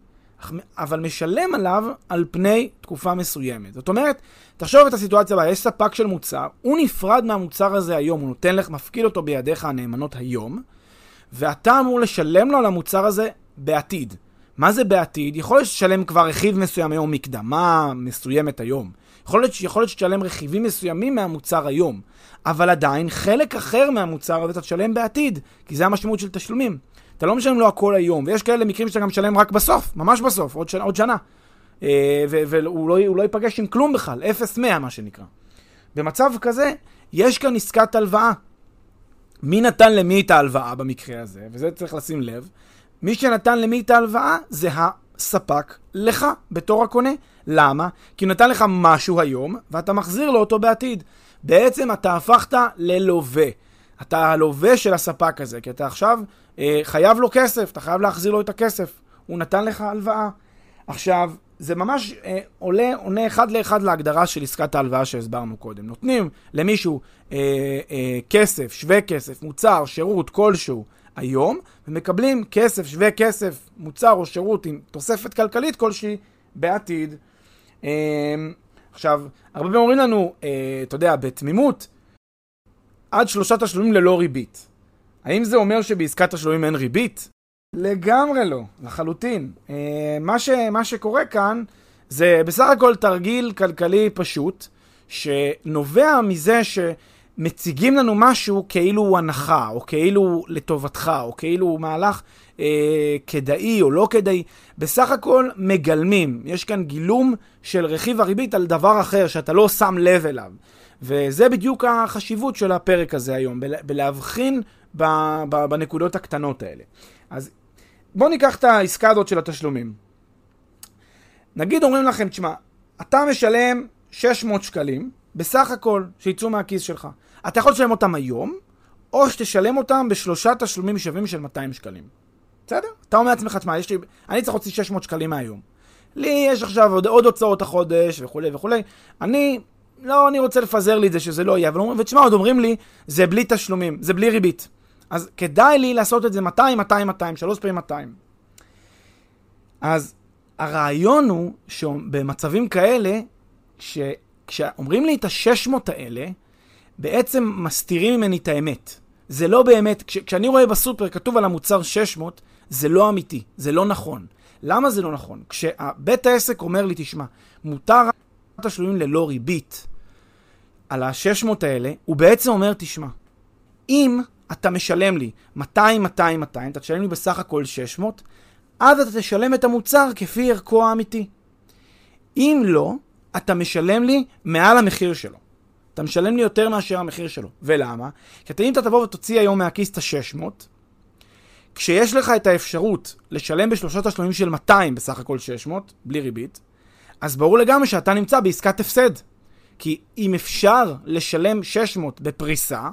אבל משלם עליו על פני תקופה מסוימת. זאת אומרת, תחשוב את הסיטואציה הבאה, יש ספק של מוצר, הוא נפרד מהמוצר הזה היום, הוא נותן לך, מפקיד אותו בידיך הנאמנות היום, ואתה אמור לשלם לו על המוצר הזה בעתיד. מה זה בעתיד? יכול להיות שתשלם כבר רכיב מסוים היום, מקדמה מסוימת היום. יכול להיות, יכול להיות שתשלם רכיבים מסוימים מהמוצר היום, אבל עדיין חלק אחר מהמוצר הזה אתה תשלם בעתיד, כי זה המשמעות של תשלומים. אתה לא משלם לו הכל היום, ויש כאלה מקרים שאתה גם משלם רק בסוף, ממש בסוף, עוד שנה. עוד שנה. אה, והוא לא, לא ייפגש עם כלום בכלל, 0-100 מה שנקרא. במצב כזה, יש כאן עסקת הלוואה. מי נתן למי את ההלוואה במקרה הזה, וזה צריך לשים לב. מי שנתן למי את ההלוואה זה הספק לך, בתור הקונה. למה? כי הוא נתן לך משהו היום, ואתה מחזיר לו אותו בעתיד. בעצם אתה הפכת ללווה. אתה הלווה של הספק הזה, כי אתה עכשיו אה, חייב לו כסף, אתה חייב להחזיר לו את הכסף. הוא נתן לך הלוואה. עכשיו, זה ממש אה, עולה, עונה אחד לאחד להגדרה של עסקת ההלוואה שהסברנו קודם. נותנים למישהו אה, אה, כסף, שווה כסף, מוצר, שירות כלשהו היום, ומקבלים כסף, שווה כסף, מוצר או שירות עם תוספת כלכלית כלשהי בעתיד. אה, עכשיו, הרבה פעמים אומרים לנו, אה, אתה יודע, בתמימות, עד שלושה תשלומים ללא ריבית. האם זה אומר שבעסקת תשלומים אין ריבית? לגמרי לא, לחלוטין. אה, מה, ש, מה שקורה כאן זה בסך הכל תרגיל כלכלי פשוט, שנובע מזה שמציגים לנו משהו כאילו הוא הנחה, או כאילו לטובתך, או כאילו הוא מהלך אה, כדאי או לא כדאי. בסך הכל מגלמים. יש כאן גילום של רכיב הריבית על דבר אחר שאתה לא שם לב אליו. וזה בדיוק החשיבות של הפרק הזה היום, בלהבחין בנקודות הקטנות האלה. אז בואו ניקח את העסקה הזאת של התשלומים. נגיד אומרים לכם, תשמע, אתה משלם 600 שקלים, בסך הכל, שיצאו מהכיס שלך. אתה יכול לשלם אותם היום, או שתשלם אותם בשלושה תשלומים שווים של 200 שקלים. בסדר? אתה אומר לעצמך, תשמע, לי, אני צריך להוציא 600 שקלים מהיום. לי יש עכשיו עוד, עוד הוצאות החודש וכולי וכולי. אני, לא, אני רוצה לפזר לי את זה שזה לא יהיה. ותשמע, עוד אומרים לי, זה בלי תשלומים, זה בלי ריבית. אז כדאי לי לעשות את זה 200, 200, 200, שלוש פעמים 200. אז הרעיון הוא שבמצבים כאלה, ש... כשאומרים לי את ה-600 האלה, בעצם מסתירים ממני את האמת. זה לא באמת, כש... כשאני רואה בסופר כתוב על המוצר 600, זה לא אמיתי, זה לא נכון. למה זה לא נכון? כשבית העסק אומר לי, תשמע, מותר תשלומים ללא ריבית על ה-600 האלה, הוא בעצם אומר, תשמע, אם אתה משלם לי 200, 200, 200, אתה תשלם לי בסך הכל 600, אז אתה תשלם את המוצר כפי ערכו האמיתי. אם לא, אתה משלם לי מעל המחיר שלו. אתה משלם לי יותר מאשר המחיר שלו. ולמה? כי אם אתה תבוא ותוציא היום מהכיס את ה-600, כשיש לך את האפשרות לשלם בשלושה תשלומים של 200 בסך הכל 600, בלי ריבית, אז ברור לגמרי שאתה נמצא בעסקת הפסד. כי אם אפשר לשלם 600 בפריסה,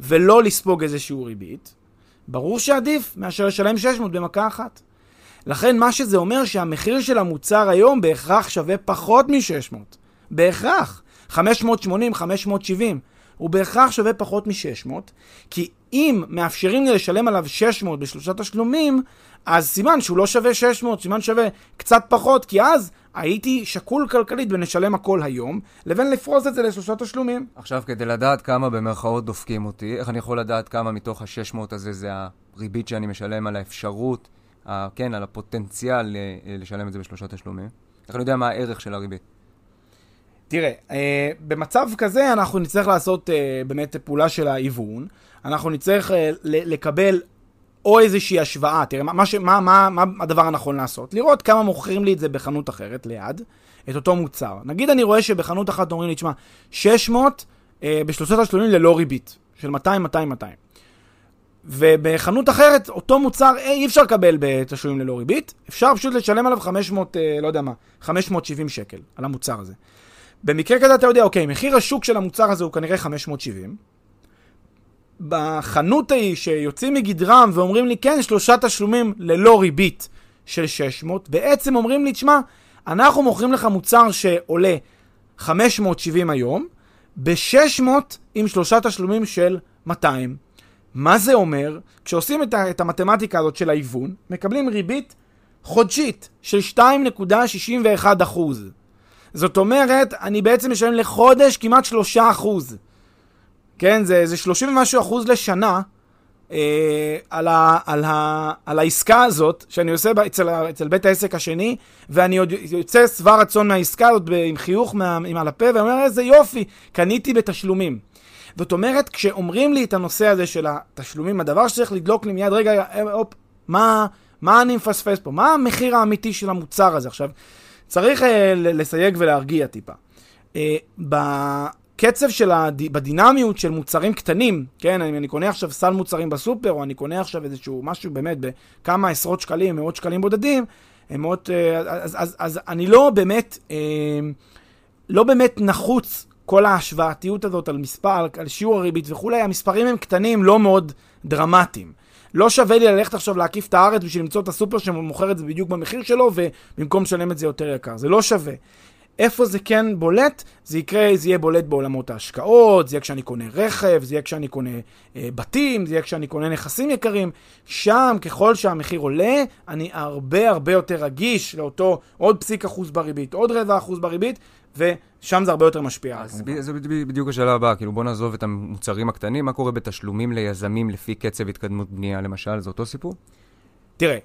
ולא לספוג איזשהו ריבית, ברור שעדיף מאשר לשלם 600 במכה אחת. לכן מה שזה אומר שהמחיר של המוצר היום בהכרח שווה פחות מ-600. בהכרח. 580, 570. הוא בהכרח שווה פחות מ-600, כי אם מאפשרים לי לשלם עליו 600 בשלושה תשלומים, אז סימן שהוא לא שווה 600, סימן שווה קצת פחות, כי אז הייתי שקול כלכלית בין לשלם הכל היום, לבין לפרוס את זה לשלושה תשלומים. עכשיו, כדי לדעת כמה במרכאות דופקים אותי, איך אני יכול לדעת כמה מתוך ה-600 הזה זה הריבית שאני משלם על האפשרות, ה- כן, על הפוטנציאל אה, לשלם את זה בשלושה תשלומים? איך אני יודע מה הערך של הריבית? תראה, אה, במצב כזה אנחנו נצטרך לעשות אה, באמת פעולה של ההיוון. אנחנו נצטרך אה, לקבל או איזושהי השוואה, תראה, מה, מה, מה, מה הדבר הנכון לעשות? לראות כמה מוכרים לי את זה בחנות אחרת ליד, את אותו מוצר. נגיד אני רואה שבחנות אחת אומרים לי, תשמע, 600 אה, בשלושה תשלומים ללא ריבית, של 200, 200, 200. ובחנות אחרת, אותו מוצר אה, אי אפשר לקבל בתשלומים ללא ריבית, אפשר פשוט לשלם עליו 500, אה, לא יודע מה, 570 שקל על המוצר הזה. במקרה כזה אתה יודע, אוקיי, מחיר השוק של המוצר הזה הוא כנראה 570, בחנות ההיא שיוצאים מגדרם ואומרים לי, כן, שלושה תשלומים ללא ריבית של 600, בעצם אומרים לי, תשמע, אנחנו מוכרים לך מוצר שעולה 570 היום, ב-600 עם שלושה תשלומים של 200. מה זה אומר? כשעושים את, את המתמטיקה הזאת של ההיוון, מקבלים ריבית חודשית של 2.61 אחוז. זאת אומרת, אני בעצם משלם לחודש כמעט 3 אחוז. כן, זה, זה 30 ומשהו אחוז לשנה אה, על, ה, על, ה, על העסקה הזאת, שאני עושה אצל, אצל בית העסק השני, ואני עוד יוצא שבע רצון מהעסקה הזאת עם חיוך מה, עם על הפה, ואומר, איזה יופי, קניתי בתשלומים. זאת אומרת, כשאומרים לי את הנושא הזה של התשלומים, הדבר שצריך לדלוק לי מיד, רגע, אה, הופ, מה, מה אני מפספס פה? מה המחיר האמיתי של המוצר הזה? עכשיו, צריך אה, לסייג ולהרגיע טיפה. אה, בקצב של, הד... בדינמיות של מוצרים קטנים, כן, אני, אני קונה עכשיו סל מוצרים בסופר, או אני קונה עכשיו איזשהו משהו באמת בכמה עשרות שקלים, מאות שקלים בודדים, מאות, אה, אז, אז, אז אני לא באמת, לא באמת נחוץ כל ההשוואתיות הזאת על מספר, על שיעור הריבית וכולי, המספרים הם קטנים, לא מאוד דרמטיים. לא שווה לי ללכת עכשיו להקיף את הארץ בשביל למצוא את הסופר שמוכר את זה בדיוק במחיר שלו, ובמקום לשלם את זה יותר יקר. זה לא שווה. איפה זה כן בולט? זה יקרה, זה יהיה בולט בעולמות ההשקעות, זה יהיה כשאני קונה רכב, זה יהיה כשאני קונה אה, בתים, זה יהיה כשאני קונה נכסים יקרים. שם, ככל שהמחיר עולה, אני הרבה הרבה יותר רגיש לאותו עוד פסיק אחוז בריבית, עוד רבע אחוז בריבית, ושם זה הרבה יותר משפיע. אז. ב- זה בד- בדיוק השאלה הבאה, כאילו בוא נעזוב את המוצרים הקטנים, מה קורה בתשלומים ליזמים לפי קצב התקדמות בנייה למשל, זה אותו סיפור? תראה,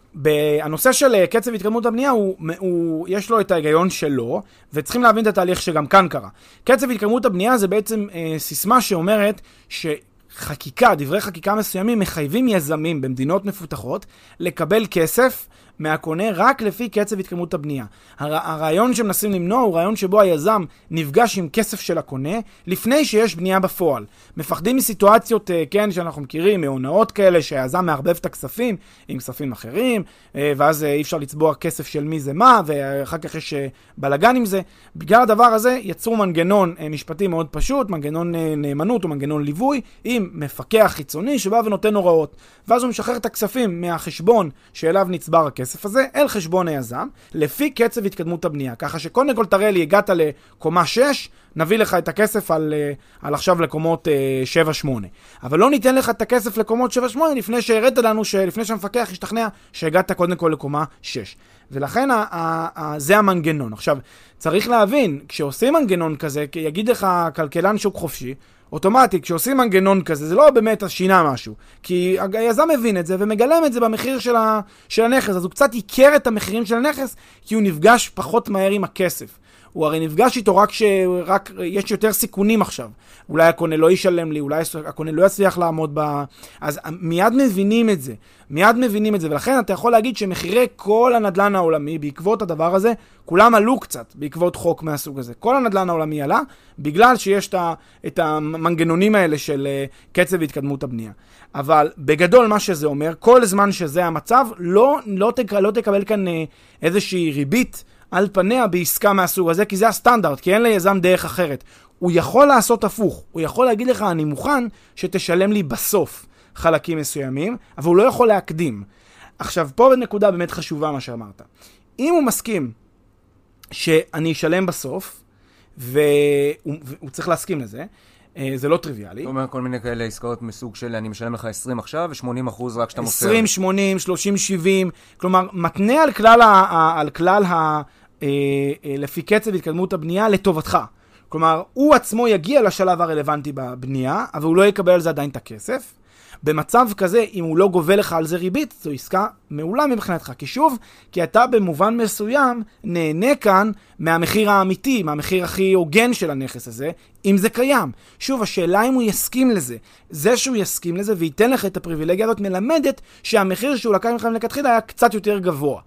הנושא של אה, קצב התקדמות הבנייה, הוא, הוא, יש לו את ההיגיון שלו, וצריכים להבין את התהליך שגם כאן קרה. קצב התקדמות הבנייה זה בעצם אה, סיסמה שאומרת שחקיקה, דברי חקיקה מסוימים, מחייבים יזמים במדינות מפותחות לקבל כסף מהקונה רק לפי קצב התקדמות הבנייה. הר, הרעיון שמנסים למנוע הוא רעיון שבו היזם נפגש עם כסף של הקונה לפני שיש בנייה בפועל. מפחדים מסיטואציות, אה, כן, שאנחנו מכירים, מהונאות כאלה, שהיזם מערבב את הכספים עם כספים אחרים, אה, ואז אה, אי אפשר לצבוע כסף של מי זה מה, ואחר כך יש בלאגן עם זה. בגלל הדבר הזה יצרו מנגנון משפטי מאוד פשוט, מנגנון נאמנות או מנגנון ליווי, עם מפקח חיצוני שבא ונותן הוראות. ואז הוא משחרר את הכספים מהחשבון שאליו נצבר הכסף הזה, אל חשבון היזם, לפי קצב התקדמות הבנייה. ככה שקודם כל תראה לי, הגעת לקומה 6, נביא לך את הכסף על, אה, על עכשיו לקומות אה, 7-8. אבל לא ניתן לך את הכסף לקומות 7-8 לפני שהראית לנו, לפני שהמפקח ישתכנע שהגעת קודם כל לקומה 6. ולכן ה- ה- ה- זה המנגנון. עכשיו, צריך להבין, כשעושים מנגנון כזה, יגיד לך כלכלן שוק חופשי, אוטומטית, כשעושים מנגנון כזה, זה לא באמת שינה משהו. כי היזם מבין את זה ומגלם את זה במחיר של, ה, של הנכס, אז הוא קצת ייקר את המחירים של הנכס, כי הוא נפגש פחות מהר עם הכסף. הוא הרי נפגש איתו רק שרק יש יותר סיכונים עכשיו. אולי הקונה לא ישלם לי, אולי הקונה לא יצליח לעמוד ב... אז מיד מבינים את זה. מיד מבינים את זה, ולכן אתה יכול להגיד שמחירי כל הנדלן העולמי, בעקבות הדבר הזה, כולם עלו קצת בעקבות חוק מהסוג הזה. כל הנדלן העולמי עלה, בגלל שיש את המנגנונים האלה של קצב התקדמות הבנייה. אבל בגדול מה שזה אומר, כל זמן שזה המצב, לא, לא, תק, לא תקבל כאן איזושהי ריבית. על פניה בעסקה מהסוג הזה, כי זה הסטנדרט, כי אין ליזם דרך אחרת. הוא יכול לעשות הפוך, הוא יכול להגיד לך, אני מוכן שתשלם לי בסוף חלקים מסוימים, אבל הוא לא יכול להקדים. עכשיו, פה נקודה באמת חשובה מה שאמרת. אם הוא מסכים שאני אשלם בסוף, והוא, והוא צריך להסכים לזה, זה לא טריוויאלי. זאת אומרת, כל מיני כאלה עסקאות מסוג של אני משלם לך 20 עכשיו ו-80 אחוז רק כשאתה מוסר. 20, 80, 30, 70, כלומר, מתנה על כלל, ה, על כלל ה, לפי קצב התקדמות הבנייה לטובתך. כלומר, הוא עצמו יגיע לשלב הרלוונטי בבנייה, אבל הוא לא יקבל על זה עדיין את הכסף. במצב כזה, אם הוא לא גובה לך על זה ריבית, זו עסקה מעולה מבחינתך. כי שוב, כי אתה במובן מסוים נהנה כאן מהמחיר האמיתי, מהמחיר הכי הוגן של הנכס הזה, אם זה קיים. שוב, השאלה אם הוא יסכים לזה. זה שהוא יסכים לזה וייתן לך את הפריבילגיה הזאת מלמדת שהמחיר שהוא לקח ממך מלכתחילה היה קצת יותר גבוה.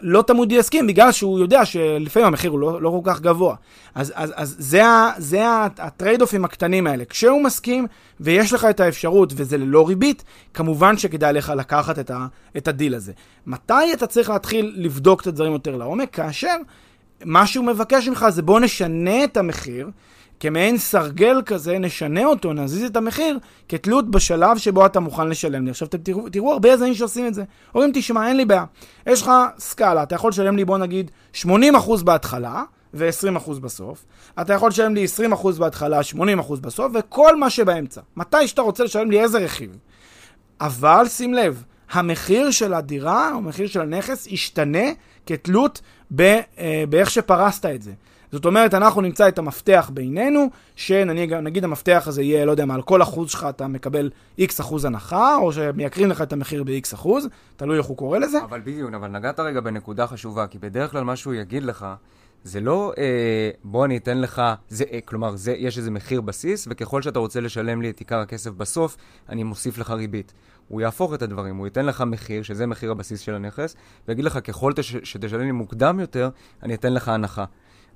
לא תמיד יסכים בגלל שהוא יודע שלפעמים המחיר הוא לא, לא כל כך גבוה. אז, אז, אז זה, זה הטרייד-אופים הקטנים האלה. כשהוא מסכים ויש לך את האפשרות וזה ללא ריבית, כמובן שכדאי לך לקחת את, ה, את הדיל הזה. מתי אתה צריך להתחיל לבדוק את הדברים יותר לעומק? כאשר מה שהוא מבקש ממך זה בוא נשנה את המחיר. כמעין סרגל כזה, נשנה אותו, נזיז את המחיר, כתלות בשלב שבו אתה מוכן לשלם לי. עכשיו תראו, תראו הרבה יזמים שעושים את זה. אומרים, תשמע, אין לי בעיה. יש לך סקאלה, אתה יכול לשלם לי, בוא נגיד, 80% בהתחלה, ו-20% בסוף. אתה יכול לשלם לי 20% בהתחלה, 80% בסוף, וכל מה שבאמצע. מתי שאתה רוצה לשלם לי איזה רכיב. אבל שים לב, המחיר של הדירה, או המחיר של הנכס, ישתנה כתלות ב, אה, באיך שפרסת את זה. זאת אומרת, אנחנו נמצא את המפתח בינינו, שנגיד המפתח הזה יהיה, לא יודע מה, על כל אחוז שלך אתה מקבל איקס אחוז הנחה, או שמייקרים לך את המחיר ב-X אחוז, תלוי איך הוא קורא לזה. אבל בדיוק, אבל נגעת רגע בנקודה חשובה, כי בדרך כלל מה שהוא יגיד לך, זה לא אה, בוא אני אתן לך, זה, אה, כלומר, זה, יש איזה מחיר בסיס, וככל שאתה רוצה לשלם לי את עיקר הכסף בסוף, אני מוסיף לך ריבית. הוא יהפוך את הדברים, הוא ייתן לך מחיר, שזה מחיר הבסיס של הנכס, ויגיד לך, ככל תש, שתשלם לי מוקדם יותר, אני אתן לך הנחה.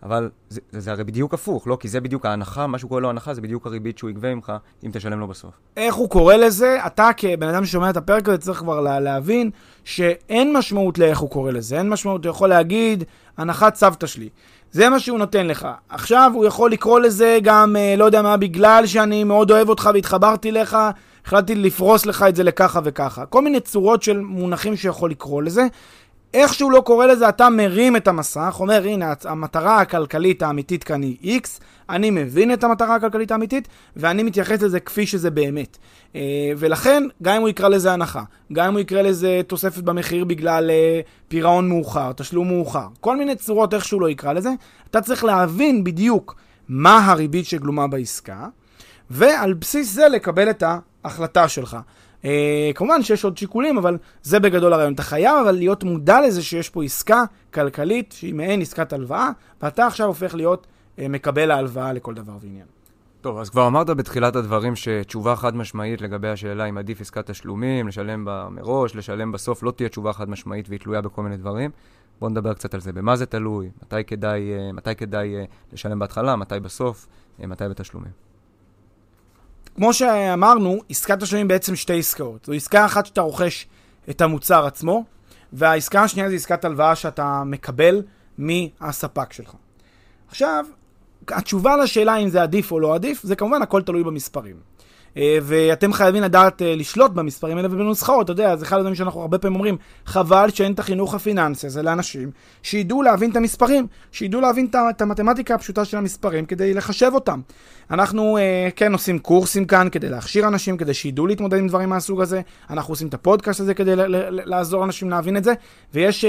אבל זה, זה, הרי בדיוק הפוך, לא? כי זה בדיוק ההנחה, מה שהוא קורא לו הנחה, זה בדיוק הריבית שהוא יגבה ממך, אם תשלם לו בסוף. איך הוא קורא לזה? אתה כבן אדם ששומע את הפרק הזה צריך כבר לה, להבין שאין משמעות לאיך הוא קורא לזה. אין משמעות, הוא יכול להגיד, הנחת סבתא שלי. זה מה שהוא נותן לך. עכשיו הוא יכול לקרוא לזה גם, אה, לא יודע מה, בגלל שאני מאוד אוהב אותך והתחברתי לך, החלטתי לפרוס לך את זה לככה וככה. כל מיני צורות של מונחים שיכול לקרוא לזה. איך שהוא לא קורא לזה, אתה מרים את המסך, אומר, הנה, המטרה הכלכלית האמיתית כאן היא X, אני מבין את המטרה הכלכלית האמיתית, ואני מתייחס לזה כפי שזה באמת. אה, ולכן, גם אם הוא יקרא לזה הנחה, גם אם הוא יקרא לזה תוספת במחיר בגלל אה, פירעון מאוחר, תשלום מאוחר, כל מיני צורות איך שהוא לא יקרא לזה, אתה צריך להבין בדיוק מה הריבית שגלומה בעסקה, ועל בסיס זה לקבל את ההחלטה שלך. Uh, כמובן שיש עוד שיקולים, אבל זה בגדול הרעיון. אתה חייב אבל להיות מודע לזה שיש פה עסקה כלכלית שהיא מעין עסקת הלוואה, ואתה עכשיו הופך להיות uh, מקבל ההלוואה לכל דבר ועניין. טוב, אז כבר אמרת בתחילת הדברים שתשובה חד משמעית לגבי השאלה אם עדיף עסקת תשלומים, לשלם בה מראש, לשלם בסוף, לא תהיה תשובה חד משמעית והיא תלויה בכל מיני דברים. בואו נדבר קצת על זה. במה זה תלוי? מתי כדאי, uh, מתי כדאי uh, לשלם בהתחלה? מתי בסוף? Uh, מתי בתשלומים? כמו שאמרנו, עסקת תשלומים בעצם שתי עסקאות. זו עסקה אחת שאתה רוכש את המוצר עצמו, והעסקה השנייה זו עסקת הלוואה שאתה מקבל מהספק שלך. עכשיו, התשובה לשאלה אם זה עדיף או לא עדיף, זה כמובן הכל תלוי במספרים. אה, ואתם חייבים לדעת אה, לשלוט במספרים האלה ובנוסחאות, אתה יודע, זה אחד הדברים שאנחנו הרבה פעמים אומרים, חבל שאין את החינוך הפיננסי הזה לאנשים שידעו להבין את המספרים, שידעו להבין את המתמטיקה הפשוטה של המספרים כדי לחשב אותם. אנחנו אה, כן עושים קורסים כאן כדי להכשיר אנשים, כדי שידעו להתמודד עם דברים מהסוג הזה, אנחנו עושים את הפודקאסט הזה כדי לעזור לאנשים להבין את זה, ויש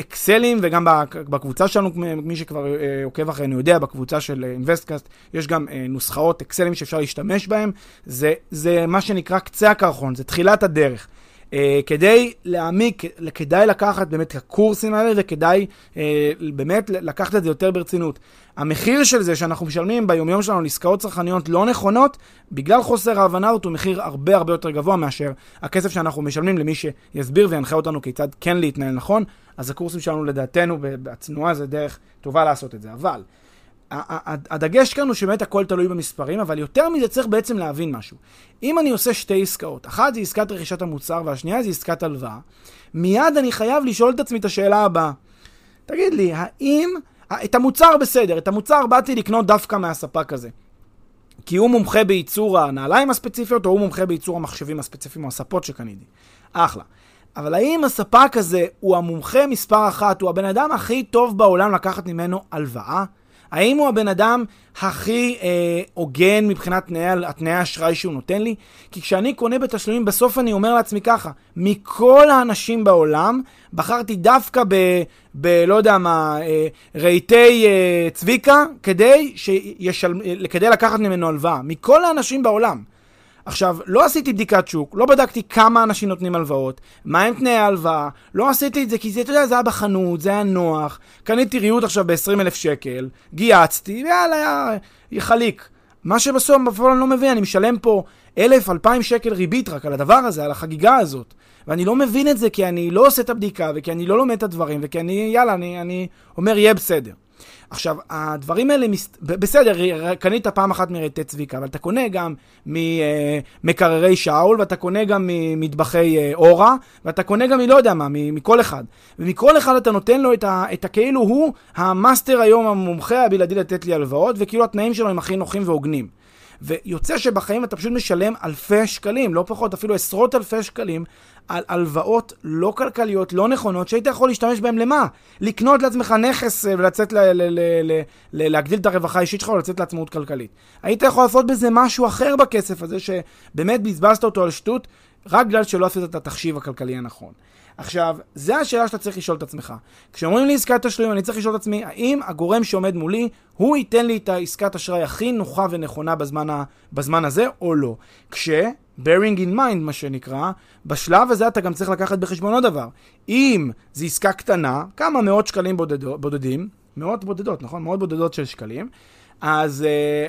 אקסלים, וגם בקבוצה שלנו, מי שכבר עוקב אחרינו יודע, בקבוצה של אינבסטקאסט, יש גם נוסחאות אקסלים שאפשר להשתמש בהם. זה, זה מה שנקרא קצה הקרחון, זה תחילת הדרך. אה, כדי להעמיק, כדאי לקחת באמת את הקורסים האלה וכדאי אה, באמת לקחת את זה יותר ברצינות. המחיר של זה שאנחנו משלמים ביומיום שלנו לעסקאות צרכניות לא נכונות, בגלל חוסר ההבנה הוא מחיר הרבה הרבה יותר גבוה מאשר הכסף שאנחנו משלמים למי שיסביר וינחה אותנו כיצד כן להתנהל נכון. אז הקורסים שלנו לדעתנו, והצנועה זה דרך טובה לעשות את זה. אבל הדגש כאן הוא שבאמת הכל תלוי במספרים, אבל יותר מזה צריך בעצם להבין משהו. אם אני עושה שתי עסקאות, אחת זה עסקת רכישת המוצר והשנייה זה עסקת הלוואה, מיד אני חייב לשאול את עצמי את השאלה הבאה. תגיד לי, האם... את המוצר בסדר, את המוצר באתי לקנות דווקא מהספק הזה. כי הוא מומחה בייצור הנעליים הספציפיות, או הוא מומחה בייצור המחשבים הספציפיים או הספות שקניתי. אחלה. אבל האם הספק הזה הוא המומחה מספר אחת, הוא הבן אדם הכי טוב בעולם לקחת ממנו הלוואה? האם הוא הבן אדם הכי אה, הוגן מבחינת תנאי האשראי שהוא נותן לי? כי כשאני קונה בתשלומים, בסוף אני אומר לעצמי ככה, מכל האנשים בעולם, בחרתי דווקא ב... ב לא יודע מה, אה, רהיטי אה, צביקה, כדי, שישל... אה, כדי לקחת ממנו הלוואה. מכל האנשים בעולם. עכשיו, לא עשיתי בדיקת שוק, לא בדקתי כמה אנשים נותנים הלוואות, מה הם תנאי ההלוואה, לא עשיתי את זה כי זה, אתה יודע, זה היה בחנות, זה היה נוח, קניתי ריהוט עכשיו ב-20 אלף שקל, גייצתי, ויאללה, היה יחליק. מה שבסוף בפועל אני לא מבין, אני משלם פה אלף, אלפיים שקל ריבית רק על הדבר הזה, על החגיגה הזאת. ואני לא מבין את זה כי אני לא עושה את הבדיקה, וכי אני לא לומד את הדברים, וכי אני, יאללה, אני, אני אומר, יהיה בסדר. עכשיו, הדברים האלה, מס... בסדר, קנית פעם אחת מרהיטי צביקה, אבל אתה קונה גם ממקררי שאול, ואתה קונה גם ממטבחי אה, אורה, ואתה קונה גם מלא יודע מה, מכל אחד. ומכל אחד אתה נותן לו את, ה... את הכאילו הוא המאסטר היום, המומחה הבלעדי לתת לי הלוואות, וכאילו התנאים שלו הם הכי נוחים והוגנים. ויוצא שבחיים אתה פשוט משלם אלפי שקלים, לא פחות, אפילו עשרות אלפי שקלים, על הלוואות לא כלכליות, לא נכונות, שהיית יכול להשתמש בהן למה? לקנות לעצמך נכס אה, ולצאת, ל- ל- ל- ל- להגדיל את הרווחה האישית שלך ולצאת לעצמאות כלכלית. היית יכול לעשות בזה משהו אחר בכסף הזה, שבאמת בזבזת אותו על שטות, רק בגלל שלא עשית את התחשיב הכלכלי הנכון. עכשיו, זו השאלה שאתה צריך לשאול את עצמך. כשאומרים לי עסקת תשלומים, אני צריך לשאול את עצמי, האם הגורם שעומד מולי, הוא ייתן לי את העסקת אשראי הכי נוחה ונכונה בזמן, ה, בזמן הזה, או לא? כש... bearing in mind, מה שנקרא, בשלב הזה אתה גם צריך לקחת בחשבון עוד דבר. אם זו עסקה קטנה, כמה מאות שקלים בודדו, בודדים, מאות בודדות, נכון? מאות בודדות של שקלים, אז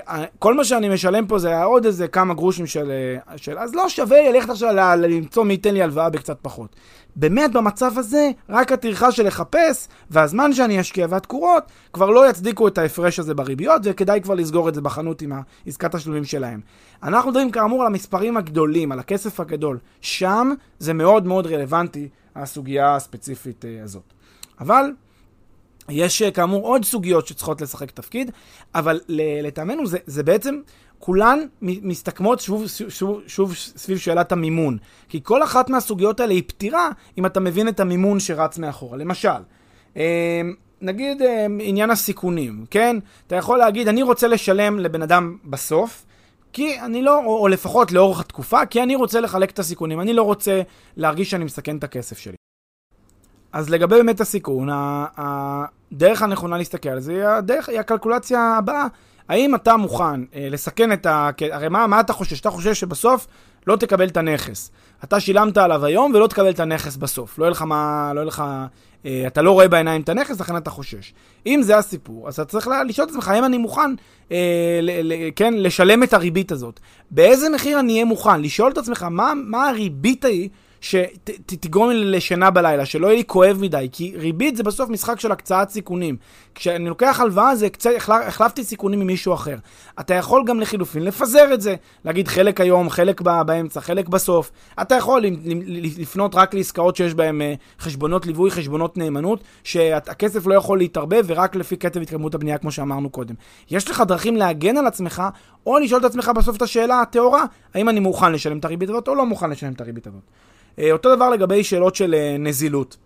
uh, כל מה שאני משלם פה זה עוד איזה כמה גרושים של... uh, של אז לא שווה לי ללכת עכשיו ל- למצוא מי ייתן לי הלוואה בקצת פחות. באמת, במצב הזה, רק הטרחה של לחפש, והזמן שאני אשקיע והתקורות, כבר לא יצדיקו את ההפרש הזה בריביות, וכדאי כבר לסגור את זה בחנות עם עסקת השלומים שלהם. אנחנו מדברים כאמור על המספרים הגדולים, על הכסף הגדול. שם זה מאוד מאוד רלוונטי, הסוגיה הספציפית uh, הזאת. אבל... יש כאמור עוד סוגיות שצריכות לשחק תפקיד, אבל לטעמנו זה, זה בעצם, כולן מסתכמות שוב, שוב, שוב סביב שאלת המימון. כי כל אחת מהסוגיות האלה היא פתירה אם אתה מבין את המימון שרץ מאחורה. למשל, אה, נגיד אה, עניין הסיכונים, כן? אתה יכול להגיד, אני רוצה לשלם לבן אדם בסוף, כי אני לא, או, או לפחות לאורך התקופה, כי אני רוצה לחלק את הסיכונים, אני לא רוצה להרגיש שאני מסכן את הכסף שלי. אז לגבי באמת הסיכון, הדרך הנכונה להסתכל על זה היא, הדרך, היא הקלקולציה הבאה. האם אתה מוכן אה, לסכן את ה... הרי מה, מה אתה חושש? אתה חושש שבסוף לא תקבל את הנכס. אתה שילמת עליו היום ולא תקבל את הנכס בסוף. לא יהיה לך מה... לא יהיה לך... אה, אתה לא רואה בעיניים את הנכס, לכן אתה חושש. אם זה הסיפור, אז אתה צריך לשאול את עצמך, האם אני מוכן, אה, ל, ל, כן, לשלם את הריבית הזאת? באיזה מחיר אני אהיה מוכן? לשאול את עצמך, מה, מה הריבית ההיא שתגרום לי לשינה בלילה, שלא יהיה לי כואב מדי, כי ריבית זה בסוף משחק של הקצאת סיכונים. כשאני לוקח הלוואה, זה קצת, החלפתי סיכונים ממישהו אחר. אתה יכול גם לחילופין לפזר את זה, להגיד חלק היום, חלק באמצע, חלק בסוף. אתה יכול לפנות רק לעסקאות שיש בהן אה, חשבונות ליווי, חשבונות נאמנות, שהכסף לא יכול להתערבב ורק לפי קצב התקדמות הבנייה, כמו שאמרנו קודם. יש לך דרכים להגן על עצמך, או לשאול את עצמך בסוף את השאלה הטהורה, האם אני מוכן לשלם את הריבית הזאת או לא מוכן לשלם את הריבית הזאת. אה, אותו דבר לגבי שאלות של אה, נזילות.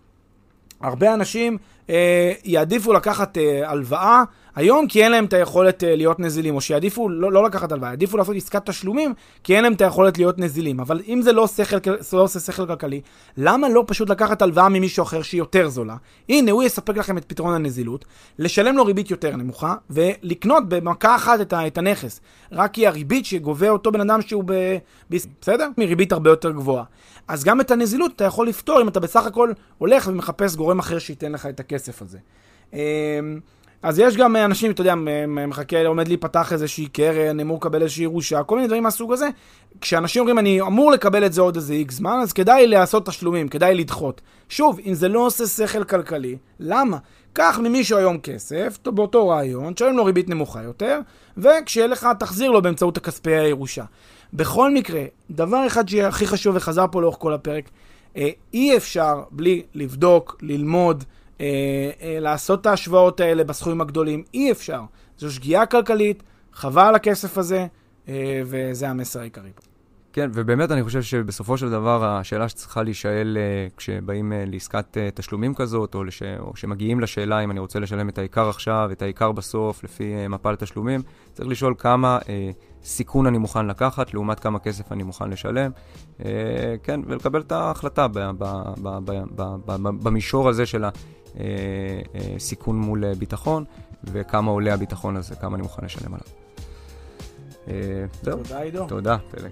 הרבה אנשים אה, יעדיפו לקחת אה, הלוואה היום כי אין להם את היכולת אה, להיות נזילים, או שיעדיפו לא, לא לקחת הלוואה, יעדיפו לעשות עסקת תשלומים כי אין להם את היכולת להיות נזילים. אבל אם זה לא, שכל, לא עושה שכל כלכלי, למה לא פשוט לקחת הלוואה ממישהו אחר שהיא יותר זולה? הנה, הוא יספק לכם את פתרון הנזילות, לשלם לו ריבית יותר נמוכה, ולקנות במכה אחת את, את הנכס. רק כי הריבית שגובה אותו בן אדם שהוא ב... ב... בסדר? מריבית הרבה יותר גבוהה. אז גם את הנזילות אתה יכול לפתור אם אתה בסך הכל הולך ומחפש גורם אחר שייתן לך את הכסף הזה. אז יש גם אנשים, אתה יודע, מחכה, עומד להיפתח איזושהי קרן, אמור לקבל איזושהי ירושה, כל מיני דברים מהסוג הזה. כשאנשים אומרים, אני אמור לקבל את זה עוד איזה איקס זמן, אז כדאי לעשות תשלומים, כדאי לדחות. שוב, אם זה לא עושה שכל כלכלי, למה? קח ממישהו היום כסף, באותו רעיון, תשלם לו ריבית נמוכה יותר, וכשיהיה לך, תחזיר לו באמצעות הכספי הירושה. בכל מקרה, דבר אחד שהכי חשוב וחזר פה לאורך כל הפרק, אה, אי אפשר בלי לבדוק, ללמוד, אה, אה, לעשות את ההשוואות האלה בסכומים הגדולים, אי אפשר. זו שגיאה כלכלית, חבל על הכסף הזה, וזה המסר העיקרי פה. כן, ובאמת אני חושב שבסופו של דבר השאלה שצריכה להישאל uh, כשבאים uh, לעסקת uh, תשלומים כזאת, או, לש... או שמגיעים לשאלה אם אני רוצה לשלם את העיקר עכשיו, את העיקר בסוף, לפי uh, מפל תשלומים, צריך לשאול כמה uh, סיכון אני מוכן לקחת, לעומת כמה כסף אני מוכן לשלם, uh, כן, ולקבל את ההחלטה במישור הזה של הסיכון מול ביטחון, וכמה עולה הביטחון הזה, כמה אני מוכן לשלם עליו. זהו. תודה, עידו. תודה, פלג.